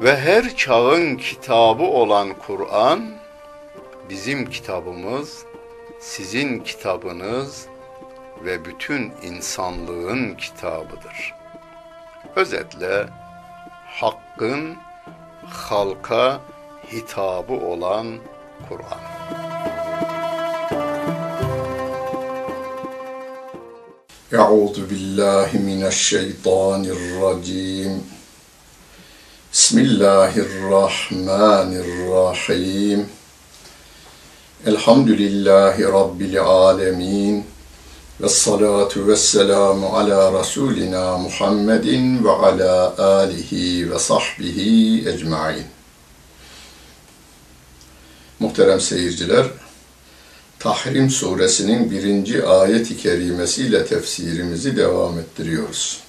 ve her çağın kitabı olan Kur'an, bizim kitabımız, sizin kitabınız ve bütün insanlığın kitabıdır. Özetle hakkın halka hitabı olan Kur'an. أعوذ بالله من الشيطان الرجيم Bismillahirrahmanirrahim. Elhamdülillahi Rabbil alemin. Ve salatu ve selamu ala Resulina Muhammedin ve ala alihi ve sahbihi ecmain. Muhterem seyirciler, Tahrim suresinin birinci ayet-i kerimesiyle tefsirimizi devam ettiriyoruz.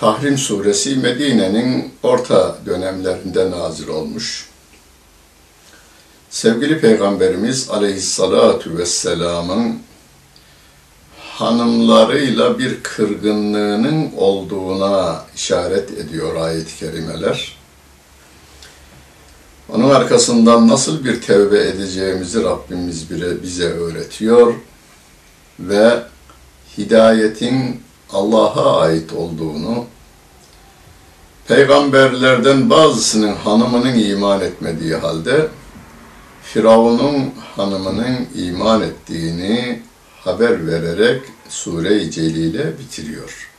Tahrim suresi Medine'nin orta dönemlerinde nazil olmuş. Sevgili Peygamberimiz aleyhissalatu vesselamın hanımlarıyla bir kırgınlığının olduğuna işaret ediyor ayet-i kerimeler. Onun arkasından nasıl bir tevbe edeceğimizi Rabbimiz bile bize öğretiyor ve hidayetin Allah'a ait olduğunu, peygamberlerden bazısının hanımının iman etmediği halde Firavun'un hanımının iman ettiğini haber vererek Sure-i Celil'e bitiriyor.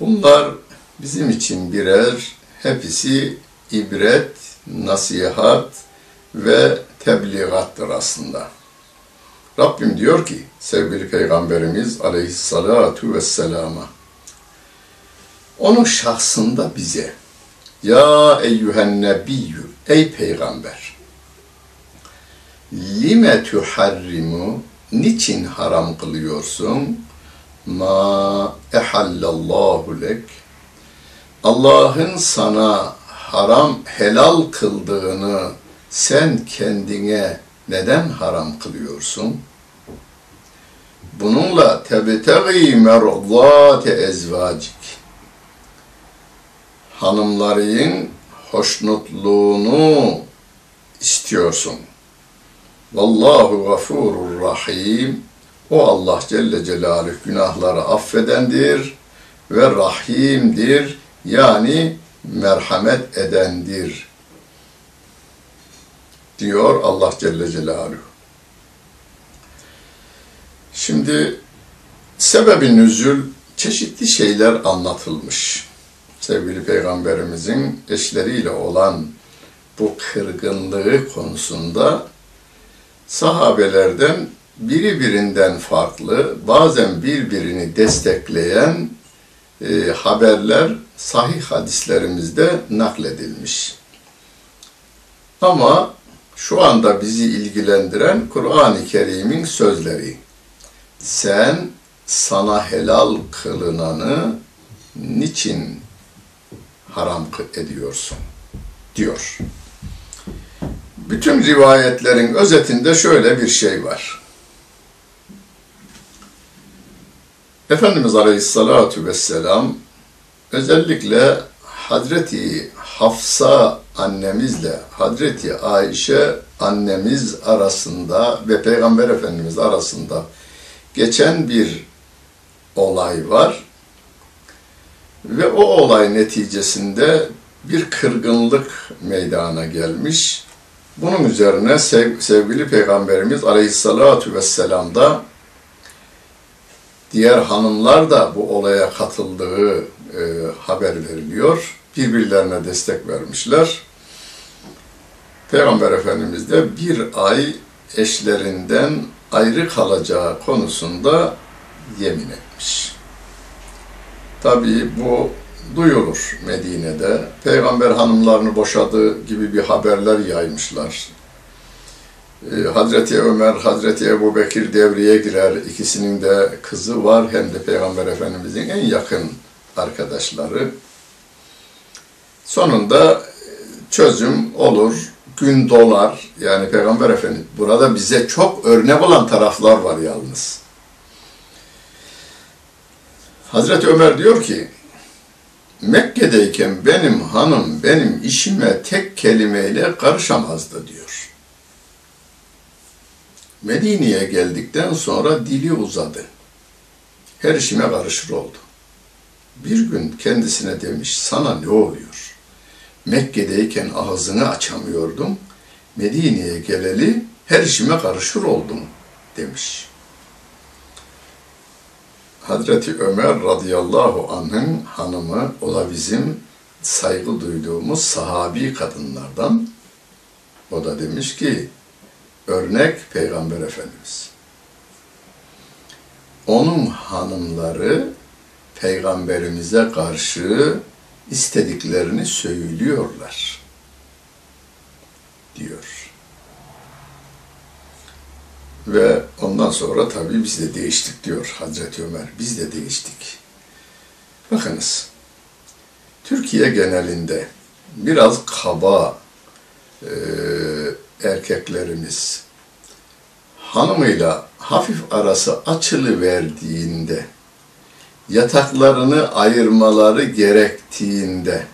Bunlar bizim için birer hepsi ibret, nasihat ve tebliğattır aslında. Rabbim diyor ki sevgili Peygamberimiz aleyhissalatu vesselama onun şahsında bize ya eyyühen nebiyyü ey peygamber lime tuharrimu niçin haram kılıyorsun? Ma ehallallahu lek Allah'ın sana haram helal kıldığını sen kendine neden haram kılıyorsun? Bununla tebtegi merzate ezvacik. Hanımların hoşnutluğunu istiyorsun. Vallahu gafurur rahim. O Allah Celle Celaluhu günahları affedendir ve rahimdir. Yani merhamet edendir diyor Allah Celle Celaluhu. Şimdi sebebi nüzül çeşitli şeyler anlatılmış. Sevgili Peygamberimizin eşleriyle olan bu kırgınlığı konusunda sahabelerden biri birinden farklı, bazen birbirini destekleyen e, haberler sahih hadislerimizde nakledilmiş. Ama şu anda bizi ilgilendiren Kur'an-ı Kerim'in sözleri. Sen sana helal kılınanı niçin haram ediyorsun? diyor. Bütün rivayetlerin özetinde şöyle bir şey var. Efendimiz Aleyhisselatü Vesselam özellikle Hazreti Hafsa annemizle Hazreti Ayşe annemiz arasında ve Peygamber Efendimiz arasında geçen bir olay var. Ve o olay neticesinde bir kırgınlık meydana gelmiş. Bunun üzerine sev, sevgili Peygamberimiz Aleyhisselatü Vesselam da diğer hanımlar da bu olaya katıldığı e, haber veriliyor. Birbirlerine destek vermişler. Peygamber Efendimiz de bir ay eşlerinden ayrı kalacağı konusunda yemin etmiş. Tabii bu duyulur Medine'de. Peygamber hanımlarını boşadığı gibi bir haberler yaymışlar. Ee, Hazreti Ömer, Hazreti Ebu Bekir devreye girer. İkisinin de kızı var. Hem de Peygamber Efendimizin en yakın arkadaşları. Sonunda çözüm olur, gün dolar. Yani Peygamber Efendimiz burada bize çok örnek olan taraflar var yalnız. Hazreti Ömer diyor ki, Mekke'deyken benim hanım benim işime tek kelimeyle karışamazdı diyor. Medine'ye geldikten sonra dili uzadı. Her işime karışır oldu. Bir gün kendisine demiş, sana ne oluyor? Mekke'deyken ağzını açamıyordum. Medine'ye geleli her işime karışır oldum demiş. Hazreti Ömer radıyallahu anh'ın hanımı, o da bizim saygı duyduğumuz sahabi kadınlardan. O da demiş ki, örnek Peygamber Efendimiz. Onun hanımları Peygamberimize karşı istediklerini söylüyorlar diyor. Ve ondan sonra tabii biz de değiştik diyor Hazreti Ömer. Biz de değiştik. Bakınız, Türkiye genelinde biraz kaba e, erkeklerimiz hanımıyla hafif arası açılı verdiğinde yataklarını ayırmaları gerektiğinde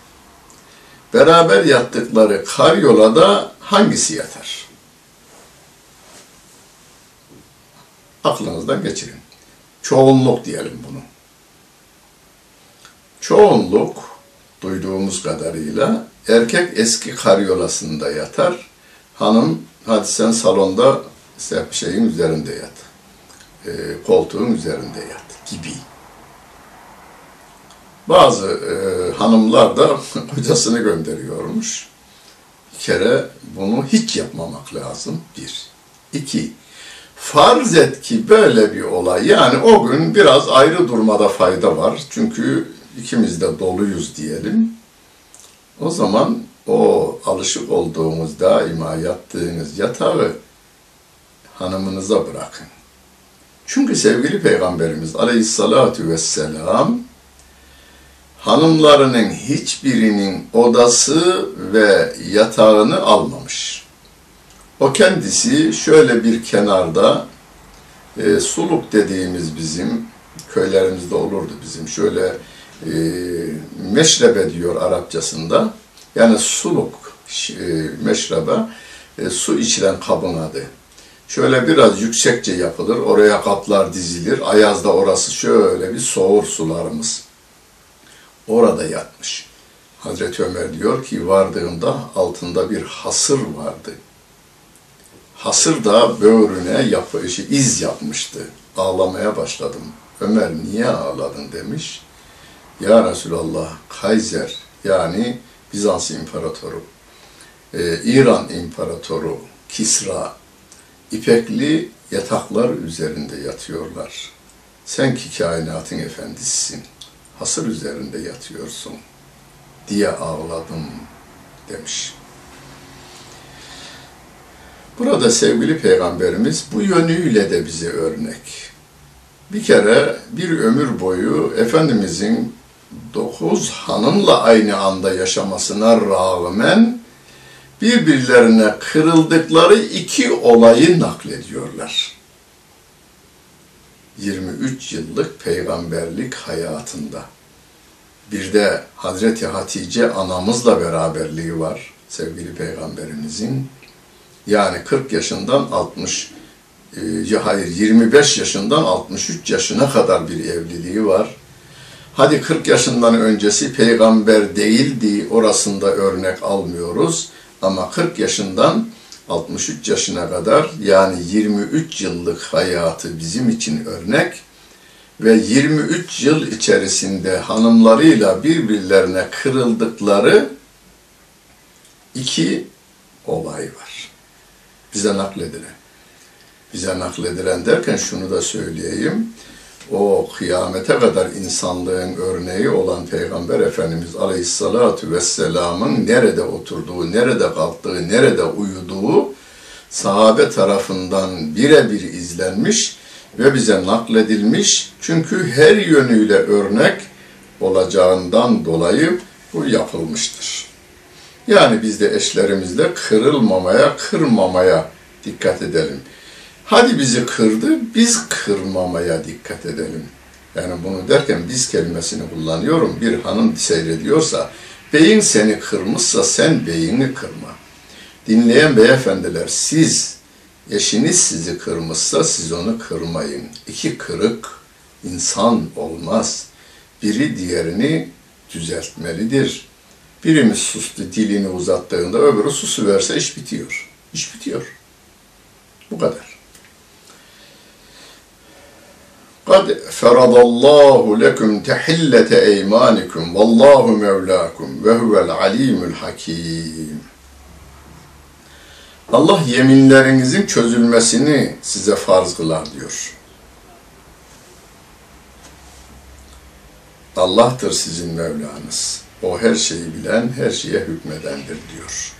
beraber yattıkları karyolada hangisi yatar? Aklınızdan geçirin. Çoğunluk diyelim bunu. Çoğunluk duyduğumuz kadarıyla erkek eski karyolasında yatar. Hanım hadi sen salonda şeyin üzerinde yat. E, koltuğun üzerinde yat gibi. Bazı e, hanımlar da kocasını gönderiyormuş. Bir kere bunu hiç yapmamak lazım. Bir. İki. Farz et ki böyle bir olay. Yani o gün biraz ayrı durmada fayda var. Çünkü ikimiz de doluyuz diyelim. O zaman o alışık olduğumuz daima yattığınız yatağı hanımınıza bırakın. Çünkü sevgili Peygamberimiz aleyhissalatu vesselam hanımlarının hiçbirinin odası ve yatağını almamış. O kendisi şöyle bir kenarda e, suluk dediğimiz bizim köylerimizde olurdu bizim şöyle e, meşrebe diyor Arapçasında yani suluk e, meşrebe e, su içilen kabın adı. Şöyle biraz yüksekçe yapılır. Oraya kaplar dizilir. Ayazda orası şöyle bir soğur sularımız. Orada yatmış. Hazreti Ömer diyor ki vardığımda altında bir hasır vardı. Hasır da böğrüne yapı, şey, iz yapmıştı. Ağlamaya başladım. Ömer niye ağladın demiş. Ya Resulallah Kaiser yani Bizans İmparatoru e, İran İmparatoru Kisra ipekli yataklar üzerinde yatıyorlar. Sen ki kainatın efendisisin, hasır üzerinde yatıyorsun diye ağladım demiş. Burada sevgili peygamberimiz bu yönüyle de bize örnek. Bir kere bir ömür boyu Efendimizin dokuz hanımla aynı anda yaşamasına rağmen birbirlerine kırıldıkları iki olayı naklediyorlar. 23 yıllık peygamberlik hayatında. Bir de Hazreti Hatice anamızla beraberliği var sevgili peygamberimizin. Yani 40 yaşından 60 e, hayır 25 yaşından 63 yaşına kadar bir evliliği var. Hadi 40 yaşından öncesi peygamber değildi, orasında örnek almıyoruz. Ama 40 yaşından 63 yaşına kadar yani 23 yıllık hayatı bizim için örnek ve 23 yıl içerisinde hanımlarıyla birbirlerine kırıldıkları iki olay var. Bize nakledilen. Bize nakledilen derken şunu da söyleyeyim. O kıyamete kadar insanlığın örneği olan Peygamber Efendimiz Aleyhisselatü Vesselam'ın nerede oturduğu, nerede kalktığı, nerede uyuduğu sahabe tarafından birebir izlenmiş ve bize nakledilmiş. Çünkü her yönüyle örnek olacağından dolayı bu yapılmıştır. Yani biz de eşlerimizle kırılmamaya, kırmamaya dikkat edelim. Hadi bizi kırdı, biz kırmamaya dikkat edelim. Yani bunu derken biz kelimesini kullanıyorum. Bir hanım seyrediyorsa, beyin seni kırmışsa sen beyini kırma. Dinleyen beyefendiler siz, eşiniz sizi kırmışsa siz onu kırmayın. İki kırık insan olmaz. Biri diğerini düzeltmelidir. Birimiz sustu, dilini uzattığında öbürü susu verse iş bitiyor. İş bitiyor. Bu kadar. قَدْ فَرَضَ اللّٰهُ لَكُمْ تَحِلَّةَ اَيْمَانِكُمْ وَاللّٰهُ مَوْلَاكُمْ وَهُوَ الْعَلِيمُ الْحَكِيمُ Allah yeminlerinizin çözülmesini size farz kılar diyor. Allah'tır sizin Mevlanız. O her şeyi bilen, her şeye hükmedendir diyor.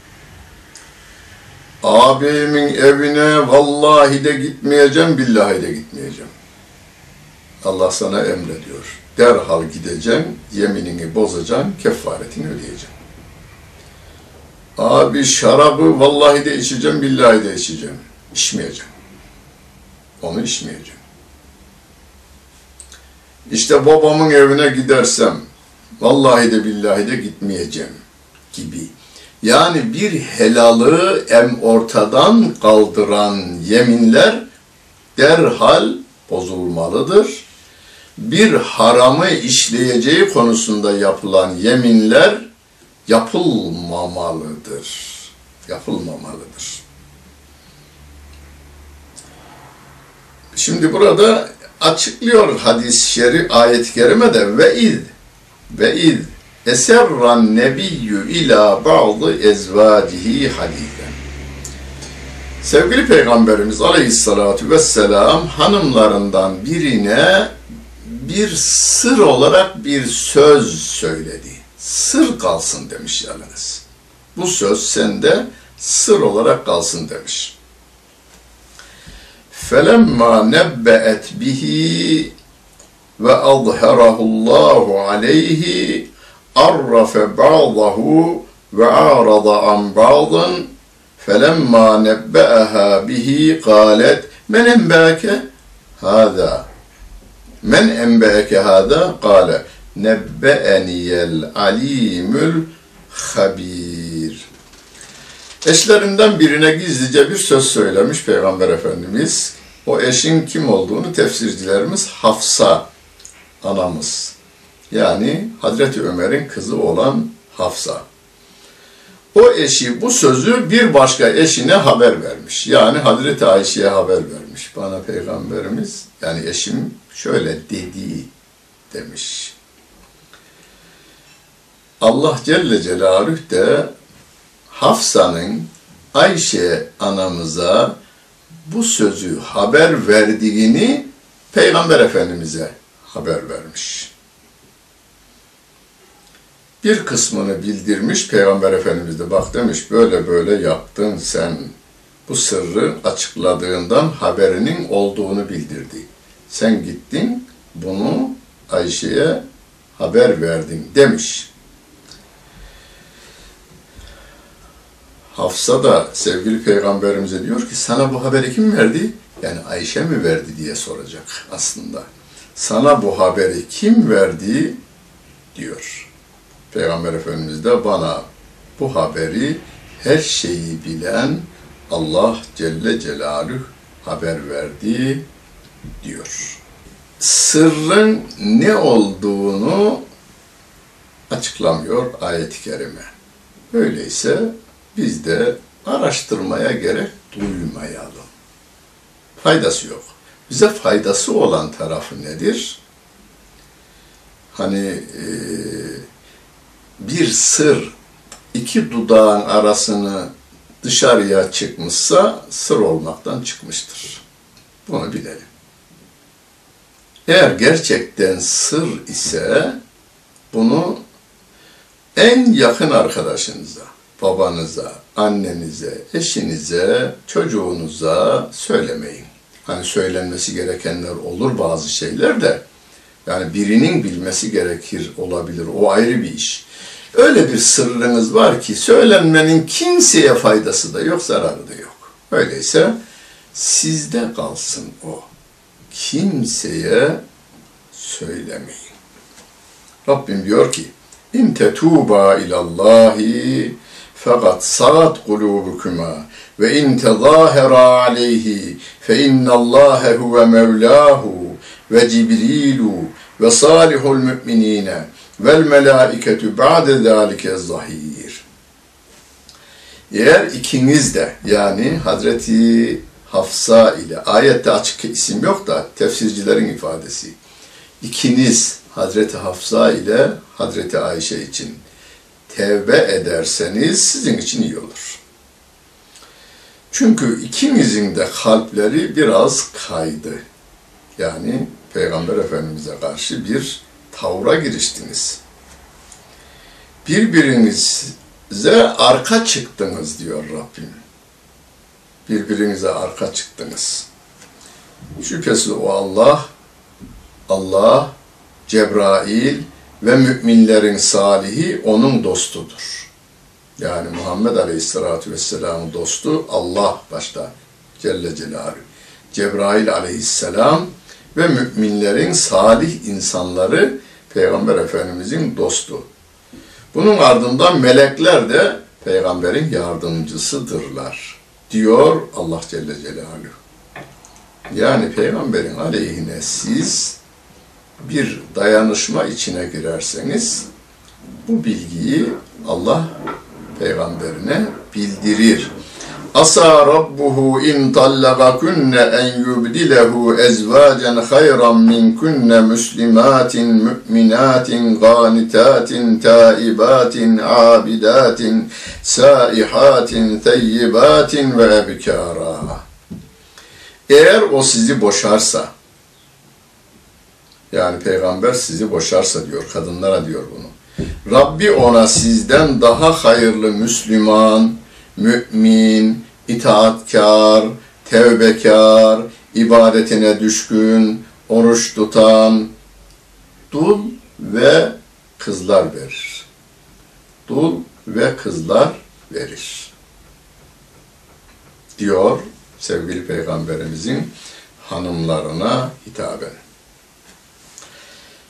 Ağabeyimin evine vallahi de gitmeyeceğim, billahi de gitmeyeceğim. Allah sana emrediyor. Derhal gideceksin, yeminini bozacaksın, kefaretini ödeyeceksin. Abi şarabı vallahi de içeceğim, billahi de içeceğim. İçmeyeceğim. Onu içmeyeceğim. İşte babamın evine gidersem, vallahi de billahi de gitmeyeceğim gibi. Yani bir helalı em ortadan kaldıran yeminler derhal bozulmalıdır. Bir haramı işleyeceği konusunda yapılan yeminler yapılmamalıdır. Yapılmamalıdır. Şimdi burada açıklıyor hadis-i şerif ayet-i kerimede ve iz ve iz eserran nebiyyü ila ba'dı ezvacihi hadiden. Sevgili Peygamberimiz Aleyhisselatü Vesselam hanımlarından birine bir sır olarak bir söz söyledi. Sır kalsın demiş yalnız. Bu söz sende sır olarak kalsın demiş. فَلَمَّا نَبَّأَتْ بِهِ وَأَظْهَرَهُ اللّٰهُ عَلَيْهِ عَرَّفَ بَعْضَهُ وَعَارَضَ عَنْ بَعْضٍ فَلَمَّا نَبَّأَهَا بِهِ قَالَتْ مَنْ اَنْبَاكَ هَذَا Men enbe'eke hâdâ kâle nebbe'eniyel alimül habir. Eşlerinden birine gizlice bir söz söylemiş Peygamber Efendimiz. O eşin kim olduğunu tefsircilerimiz Hafsa anamız. Yani Hazreti Ömer'in kızı olan Hafsa. O eşi bu sözü bir başka eşine haber vermiş. Yani Hazreti Ayşe'ye haber vermiş. Bana Peygamberimiz yani eşim şöyle dedi demiş. Allah Celle Celaluhu de Hafsa'nın Ayşe anamıza bu sözü haber verdiğini Peygamber Efendimiz'e haber vermiş. Bir kısmını bildirmiş Peygamber Efendimiz de bak demiş böyle böyle yaptın sen bu sırrı açıkladığından haberinin olduğunu bildirdi. Sen gittin bunu Ayşe'ye haber verdin demiş. Hafsa da sevgili peygamberimize diyor ki sana bu haberi kim verdi? Yani Ayşe mi verdi diye soracak aslında. Sana bu haberi kim verdi diyor. Peygamber Efendimiz de bana bu haberi her şeyi bilen Allah Celle Celaluhu haber verdi diyor. Sırrın ne olduğunu açıklamıyor ayet-i kerime. Öyleyse biz de araştırmaya gerek duymayalım. Faydası yok. Bize faydası olan tarafı nedir? Hani e, bir sır iki dudağın arasını dışarıya çıkmışsa sır olmaktan çıkmıştır. Bunu bilelim. Eğer gerçekten sır ise bunu en yakın arkadaşınıza, babanıza, annenize, eşinize, çocuğunuza söylemeyin. Hani söylenmesi gerekenler olur bazı şeyler de. Yani birinin bilmesi gerekir olabilir. O ayrı bir iş. Öyle bir sırrınız var ki söylenmenin kimseye faydası da yok, zararı da yok. Öyleyse sizde kalsın o. Kimseye söylemeyin. Rabbim diyor ki İn tetuba ilallahi fakat sagat kulubukuma ve in tezahara aleyhi fe innallâhe huve mevlâhu ve cibrilu ve vel melâiketu ba'de zâlike zahir. Eğer ikiniz de yani Hazreti Hafsa ile ayette açık isim yok da tefsircilerin ifadesi. İkiniz Hazreti Hafsa ile Hazreti Ayşe için tevbe ederseniz sizin için iyi olur. Çünkü ikinizin de kalpleri biraz kaydı. Yani Peygamber Efendimiz'e karşı bir tavra giriştiniz. Birbirinize arka çıktınız diyor Rabbim. Birbirinize arka çıktınız. Şüphesiz o Allah, Allah, Cebrail ve müminlerin salihi onun dostudur. Yani Muhammed Aleyhisselatü Vesselam'ın dostu Allah başta Celle Celaluhu. Cebrail Aleyhisselam ve müminlerin salih insanları Peygamber Efendimizin dostu. Bunun ardından melekler de peygamberin yardımcısıdırlar diyor Allah Celle Celaluhu. Yani peygamberin aleyhine siz bir dayanışma içine girerseniz bu bilgiyi Allah peygamberine bildirir. Asa rabbuhu in tallaqakunne en yubdilehu ezvacen hayran minkunne muslimatin mu'minatin qanitatin taibatin abidatin saihatin teyyibatin ve ebkara. Eğer o sizi boşarsa, yani peygamber sizi boşarsa diyor, kadınlara diyor bunu. Rabbi ona sizden daha hayırlı Müslüman, mümin, itaatkar, tevbekar, ibadetine düşkün, oruç tutan, dul ve kızlar verir. Dul ve kızlar verir. Diyor sevgili peygamberimizin hanımlarına hitaben.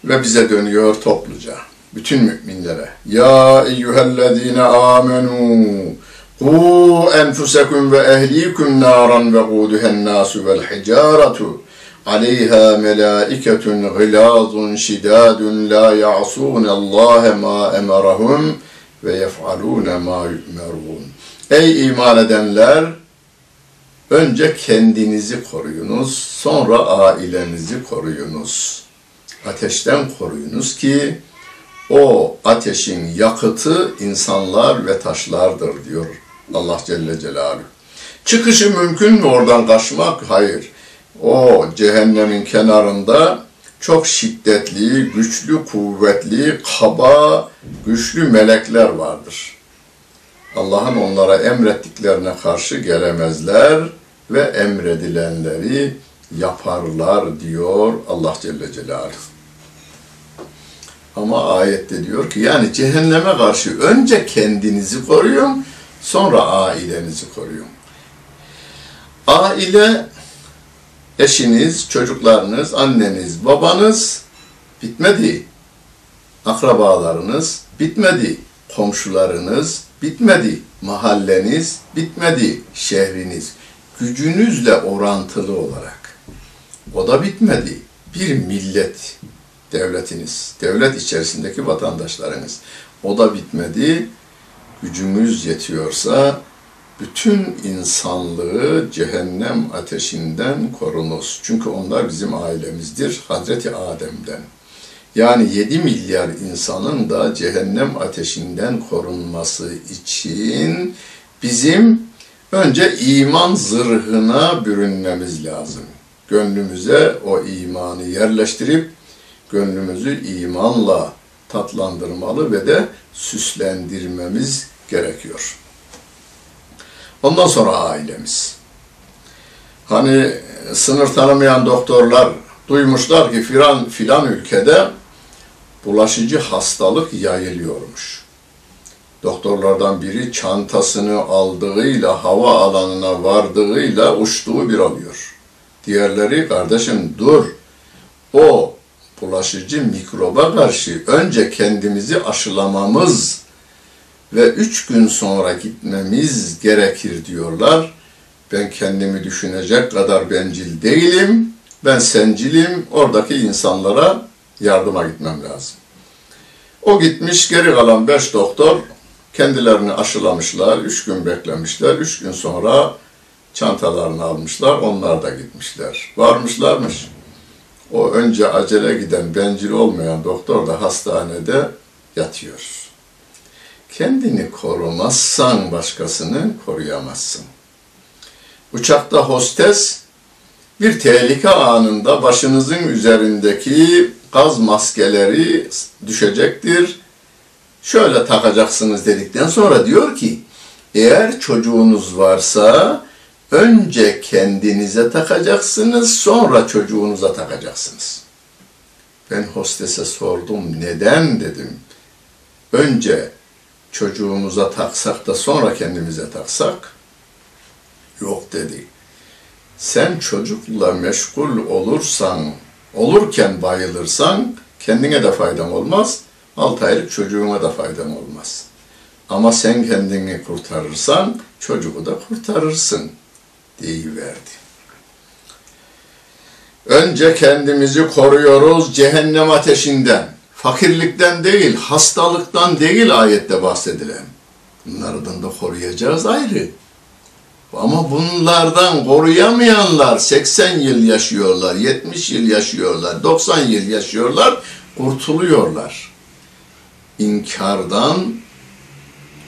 Ve bize dönüyor topluca. Bütün müminlere. Ya eyyühellezine amenu قوا أنفسكم وأهليكم نارا وقودها الناس والحجارة عليها ملائكة غلاظ شداد لا يعصون الله ما أمرهم ويفعلون ما يؤمرون Ey iman edenler! Önce kendinizi koruyunuz, sonra ailenizi koruyunuz. Ateşten koruyunuz ki o ateşin yakıtı insanlar ve taşlardır diyor Allah Celle Celaluhu. Çıkışı mümkün mü oradan kaçmak? Hayır. O cehennemin kenarında çok şiddetli, güçlü, kuvvetli, kaba, güçlü melekler vardır. Allah'ın onlara emrettiklerine karşı gelemezler ve emredilenleri yaparlar diyor Allah Celle Celaluhu. Ama ayette diyor ki yani cehenneme karşı önce kendinizi koruyun, sonra ailenizi koruyun. Aile eşiniz, çocuklarınız, anneniz, babanız bitmedi. Akrabalarınız bitmedi. Komşularınız bitmedi. Mahalleniz bitmedi. Şehriniz gücünüzle orantılı olarak. O da bitmedi. Bir millet devletiniz, devlet içerisindeki vatandaşlarınız. O da bitmedi. Gücümüz yetiyorsa bütün insanlığı cehennem ateşinden korunuz. Çünkü onlar bizim ailemizdir Hazreti Adem'den. Yani 7 milyar insanın da cehennem ateşinden korunması için bizim önce iman zırhına bürünmemiz lazım. Gönlümüze o imanı yerleştirip gönlümüzü imanla tatlandırmalı ve de süslendirmemiz gerekiyor. Ondan sonra ailemiz. Hani sınır tanımayan doktorlar duymuşlar ki filan filan ülkede bulaşıcı hastalık yayılıyormuş. Doktorlardan biri çantasını aldığıyla, hava alanına vardığıyla uçtuğu bir alıyor. Diğerleri kardeşim dur, o bulaşıcı mikroba karşı önce kendimizi aşılamamız ve üç gün sonra gitmemiz gerekir diyorlar. Ben kendimi düşünecek kadar bencil değilim. Ben sencilim. Oradaki insanlara yardıma gitmem lazım. O gitmiş geri kalan beş doktor kendilerini aşılamışlar. Üç gün beklemişler. Üç gün sonra çantalarını almışlar. Onlar da gitmişler. Varmışlarmış. O önce acele giden, bencil olmayan doktor da hastanede yatıyor. Kendini korumazsan başkasını koruyamazsın. Uçakta hostes bir tehlike anında başınızın üzerindeki gaz maskeleri düşecektir. Şöyle takacaksınız dedikten sonra diyor ki eğer çocuğunuz varsa önce kendinize takacaksınız sonra çocuğunuza takacaksınız. Ben hostese sordum neden dedim. Önce çocuğumuza taksak da sonra kendimize taksak? Yok dedi. Sen çocukla meşgul olursan, olurken bayılırsan kendine de faydan olmaz, 6 aylık çocuğuna da faydan olmaz. Ama sen kendini kurtarırsan çocuğu da kurtarırsın deyiverdi. Önce kendimizi koruyoruz cehennem ateşinden. Fakirlikten değil, hastalıktan değil ayette bahsedilen. Bunlardan da koruyacağız ayrı. Ama bunlardan koruyamayanlar 80 yıl yaşıyorlar, 70 yıl yaşıyorlar, 90 yıl yaşıyorlar, kurtuluyorlar. İnkardan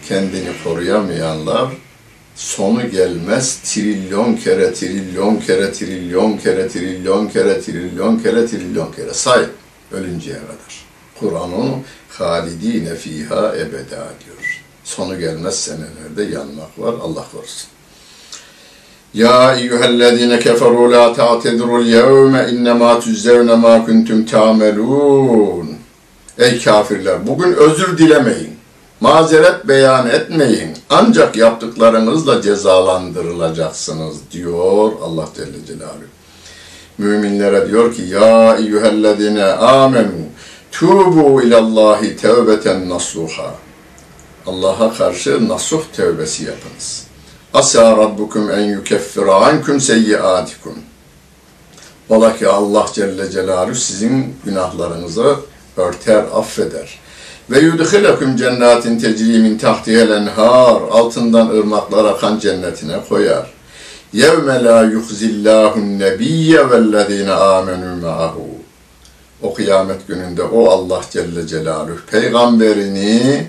kendini koruyamayanlar sonu gelmez trilyon kere trilyon kere trilyon kere trilyon kere trilyon kere trilyon kere say ölünceye kadar. Kur'an'ın halidine fiha ebeda diyor. Sonu gelmez senelerde yanmak var. Allah korusun. Ya eyyühellezine keferu la ta'tedirul yevme innema tüzzevne ma kuntum ta'melun. Ey kafirler bugün özür dilemeyin. Mazeret beyan etmeyin. Ancak yaptıklarınızla cezalandırılacaksınız diyor Allah Celle Celaluhu. Müminlere diyor ki ya eyyühellezine amenu tubu ilallahi tevbeten nasuha. Allah'a karşı nasuh tevbesi yapınız. Asa rabbukum en yukeffira ankum seyyiatikum. Ola ki Allah Celle Celaluhu sizin günahlarınızı örter, affeder. Ve yudhilekum cennetin tecri min tahtihel enhar. Altından ırmaklar akan cennetine koyar. Yevme la yuhzillahun nebiyye vellezine amenu ma'ahu o kıyamet gününde o Allah Celle Celaluhu peygamberini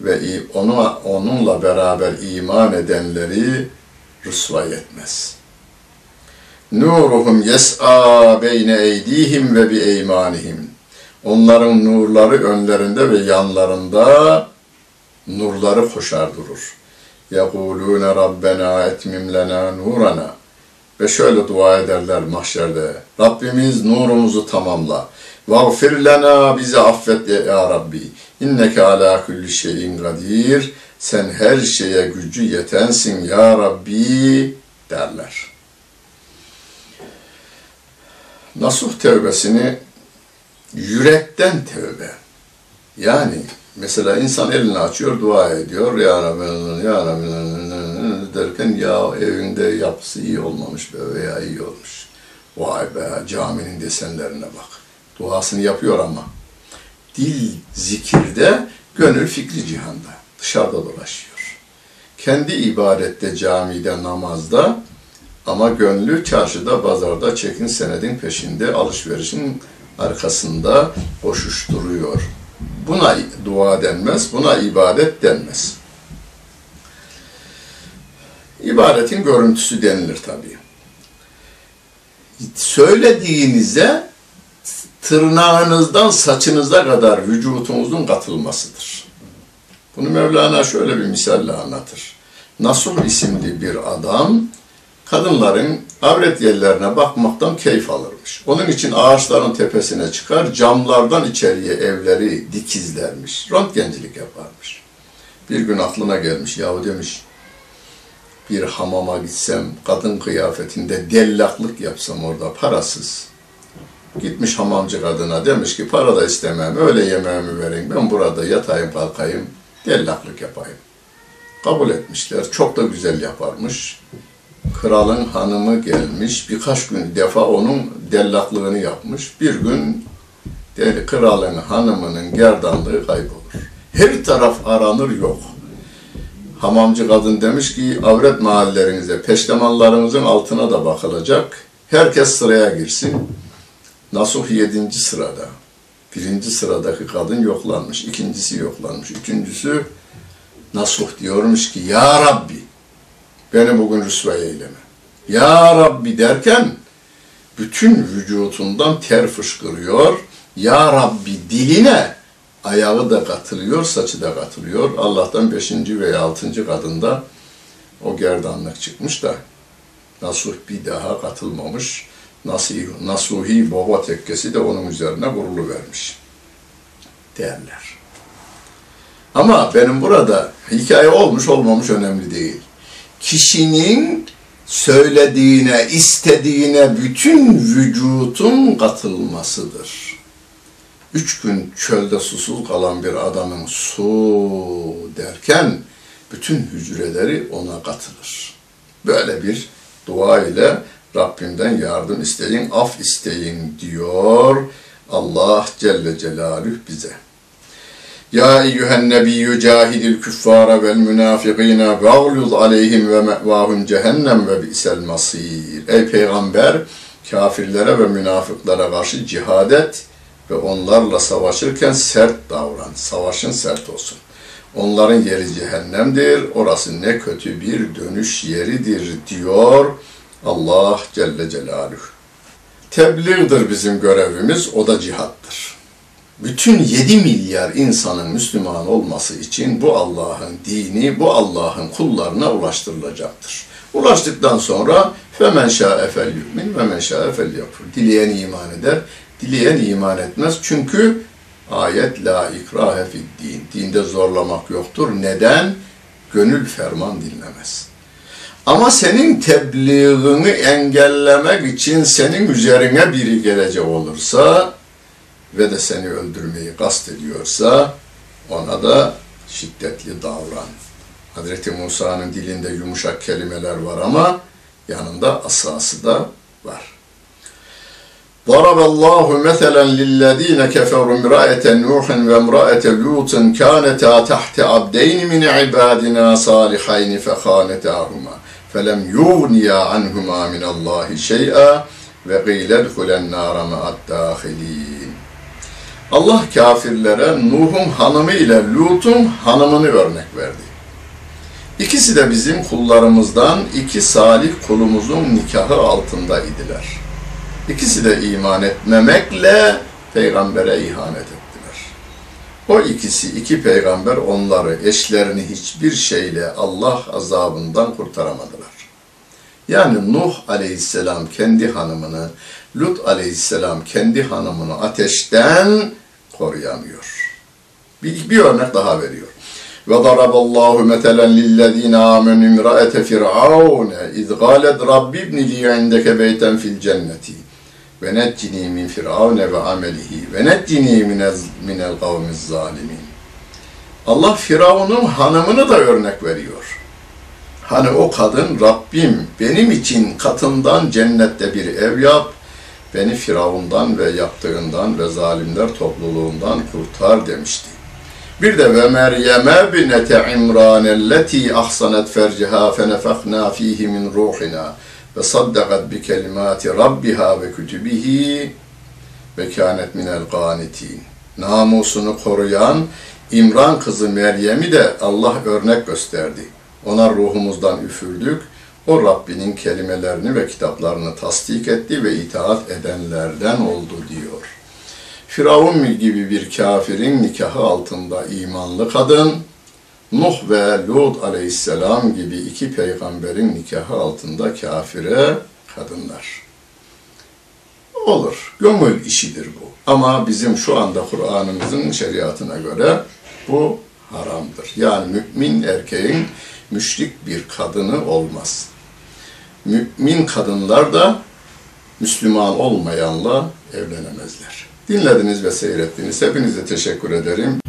ve onu, onunla beraber iman edenleri rüsvay etmez. Nuruhum yes'a beyne eydihim ve bi eymanihim. Onların nurları önlerinde ve yanlarında nurları koşar durur. Yekulûne Rabbena etmim lena nurana. Ve şöyle dua ederler mahşerde. Rabbimiz nurumuzu tamamla. Vagfir lena bizi affet ya Rabbi. İnneke ala kulli şeyin kadir. Sen her şeye gücü yetensin ya Rabbi derler. Nasuh tevbesini yürekten tevbe. Yani mesela insan elini açıyor, dua ediyor. Ya Rabbi, ya Rabbi derken ya evinde yapısı iyi olmamış be veya iyi olmuş. Vay be caminin desenlerine bak Duasını yapıyor ama. Dil zikirde, gönül fikri cihanda. Dışarıda dolaşıyor. Kendi ibadette, camide, namazda ama gönlü çarşıda, pazarda, çekin senedin peşinde, alışverişin arkasında koşuşturuyor. Buna dua denmez, buna ibadet denmez. İbadetin görüntüsü denilir tabii. Söylediğinize tırnağınızdan saçınıza kadar vücutunuzun katılmasıdır. Bunu Mevlana şöyle bir misalle anlatır. Nasuh isimli bir adam kadınların avret yerlerine bakmaktan keyif alırmış. Onun için ağaçların tepesine çıkar, camlardan içeriye evleri dikizlermiş. Röntgencilik yaparmış. Bir gün aklına gelmiş, yahu demiş, bir hamama gitsem, kadın kıyafetinde dellaklık yapsam orada parasız. Gitmiş hamamcı kadına demiş ki para da istemem, öyle yemeğimi verin, ben burada yatayım kalkayım, dellaklık yapayım. Kabul etmişler, çok da güzel yaparmış kralın hanımı gelmiş, birkaç gün defa onun dellaklığını yapmış. Bir gün kralın hanımının gerdanlığı kaybolur. Her taraf aranır yok. Hamamcı kadın demiş ki avret mahallelerinize, peştemallarınızın altına da bakılacak. Herkes sıraya girsin. Nasuh yedinci sırada. Birinci sıradaki kadın yoklanmış, ikincisi yoklanmış, üçüncüsü Nasuh diyormuş ki Ya Rabbi Beni bugün rüsvay eyleme. Ya Rabbi derken bütün vücutundan ter fışkırıyor. Ya Rabbi diline ayağı da katılıyor, saçı da katılıyor. Allah'tan beşinci veya altıncı kadında o gerdanlık çıkmış da Nasuh bir daha katılmamış. Nasuhi, Nasuhi baba tekkesi de onun üzerine vurulu vermiş derler. Ama benim burada hikaye olmuş olmamış önemli değil kişinin söylediğine, istediğine bütün vücutun katılmasıdır. Üç gün çölde susuz kalan bir adamın su derken bütün hücreleri ona katılır. Böyle bir dua ile Rabbimden yardım isteyin, af isteyin diyor Allah Celle Celaluhu bize. Ya eyyühen nebiyyü cahidil küffara vel münafikine ve agluz aleyhim ve me'vahum cehennem ve bi'sel masir. Ey peygamber kafirlere ve münafıklara karşı cihad et ve onlarla savaşırken sert davran. Savaşın sert olsun. Onların yeri cehennemdir. Orası ne kötü bir dönüş yeridir diyor Allah Celle Celaluhu. Tebliğdir bizim görevimiz, o da cihattır bütün 7 milyar insanın Müslüman olması için bu Allah'ın dini, bu Allah'ın kullarına ulaştırılacaktır. Ulaştıktan sonra femen şa'e fel yu'min ve men yapur. Dileyen iman eder, dileyen iman etmez. Çünkü ayet la ikrahe fid din. Dinde zorlamak yoktur. Neden? Gönül ferman dinlemez. Ama senin tebliğini engellemek için senin üzerine biri gelecek olursa ve de seni öldürmeyi kast ediyorsa ona da şiddetli davran. Hazreti Musa'nın dilinde yumuşak kelimeler var ama yanında asası da var. ضرب الله مثلا للذين كفروا امرأة نوح وامرأة لوط كانتا تحت عبدين من عبادنا صالحين فخانتاهما felem yughniya anhuma min Allahi şey'a ve qilel hulen nara ma'addâhilîn. Allah kafirlere Nuh'un hanımı ile Lut'un hanımını örnek verdi. İkisi de bizim kullarımızdan iki salih kulumuzun nikahı altında idiler. İkisi de iman etmemekle peygambere ihanet ettiler. O ikisi, iki peygamber onları, eşlerini hiçbir şeyle Allah azabından kurtaramadı. Yani Nuh aleyhisselam kendi hanımını, Lut aleyhisselam kendi hanımını ateşten koruyamıyor. Bir, bir örnek daha veriyor. Amenu imraete firavune iz galet rabbi ibni li indeke beyten fil cenneti ve neccini min firavune ve amelihi ve neccini minel, minel kavmiz zalimin. Allah Firavun'un hanımını da örnek veriyor. Hani o kadın Rabbim benim için katından cennette bir ev yap, beni Firavundan ve yaptığından ve zalimler topluluğundan kurtar demişti. Bir de ve Meryem'e binete İmran elleti ahsanet ferciha fenefekna fihi min ruhina ve saddakat bi kelimati rabbiha ve kütübihi ve kânet minel gânitin. Namusunu koruyan İmran kızı Meryem'i de Allah örnek gösterdi. Ona ruhumuzdan üfürdük. O Rabbinin kelimelerini ve kitaplarını tasdik etti ve itaat edenlerden oldu diyor. Firavun gibi bir kafirin nikahı altında imanlı kadın, Nuh ve Lut aleyhisselam gibi iki peygamberin nikahı altında kafire kadınlar. Olur, gönül işidir bu. Ama bizim şu anda Kur'an'ımızın şeriatına göre bu haramdır. Yani mümin erkeğin müşrik bir kadını olmaz. Mümin kadınlar da Müslüman olmayanla evlenemezler. Dinlediniz ve seyrettiniz. Hepinize teşekkür ederim.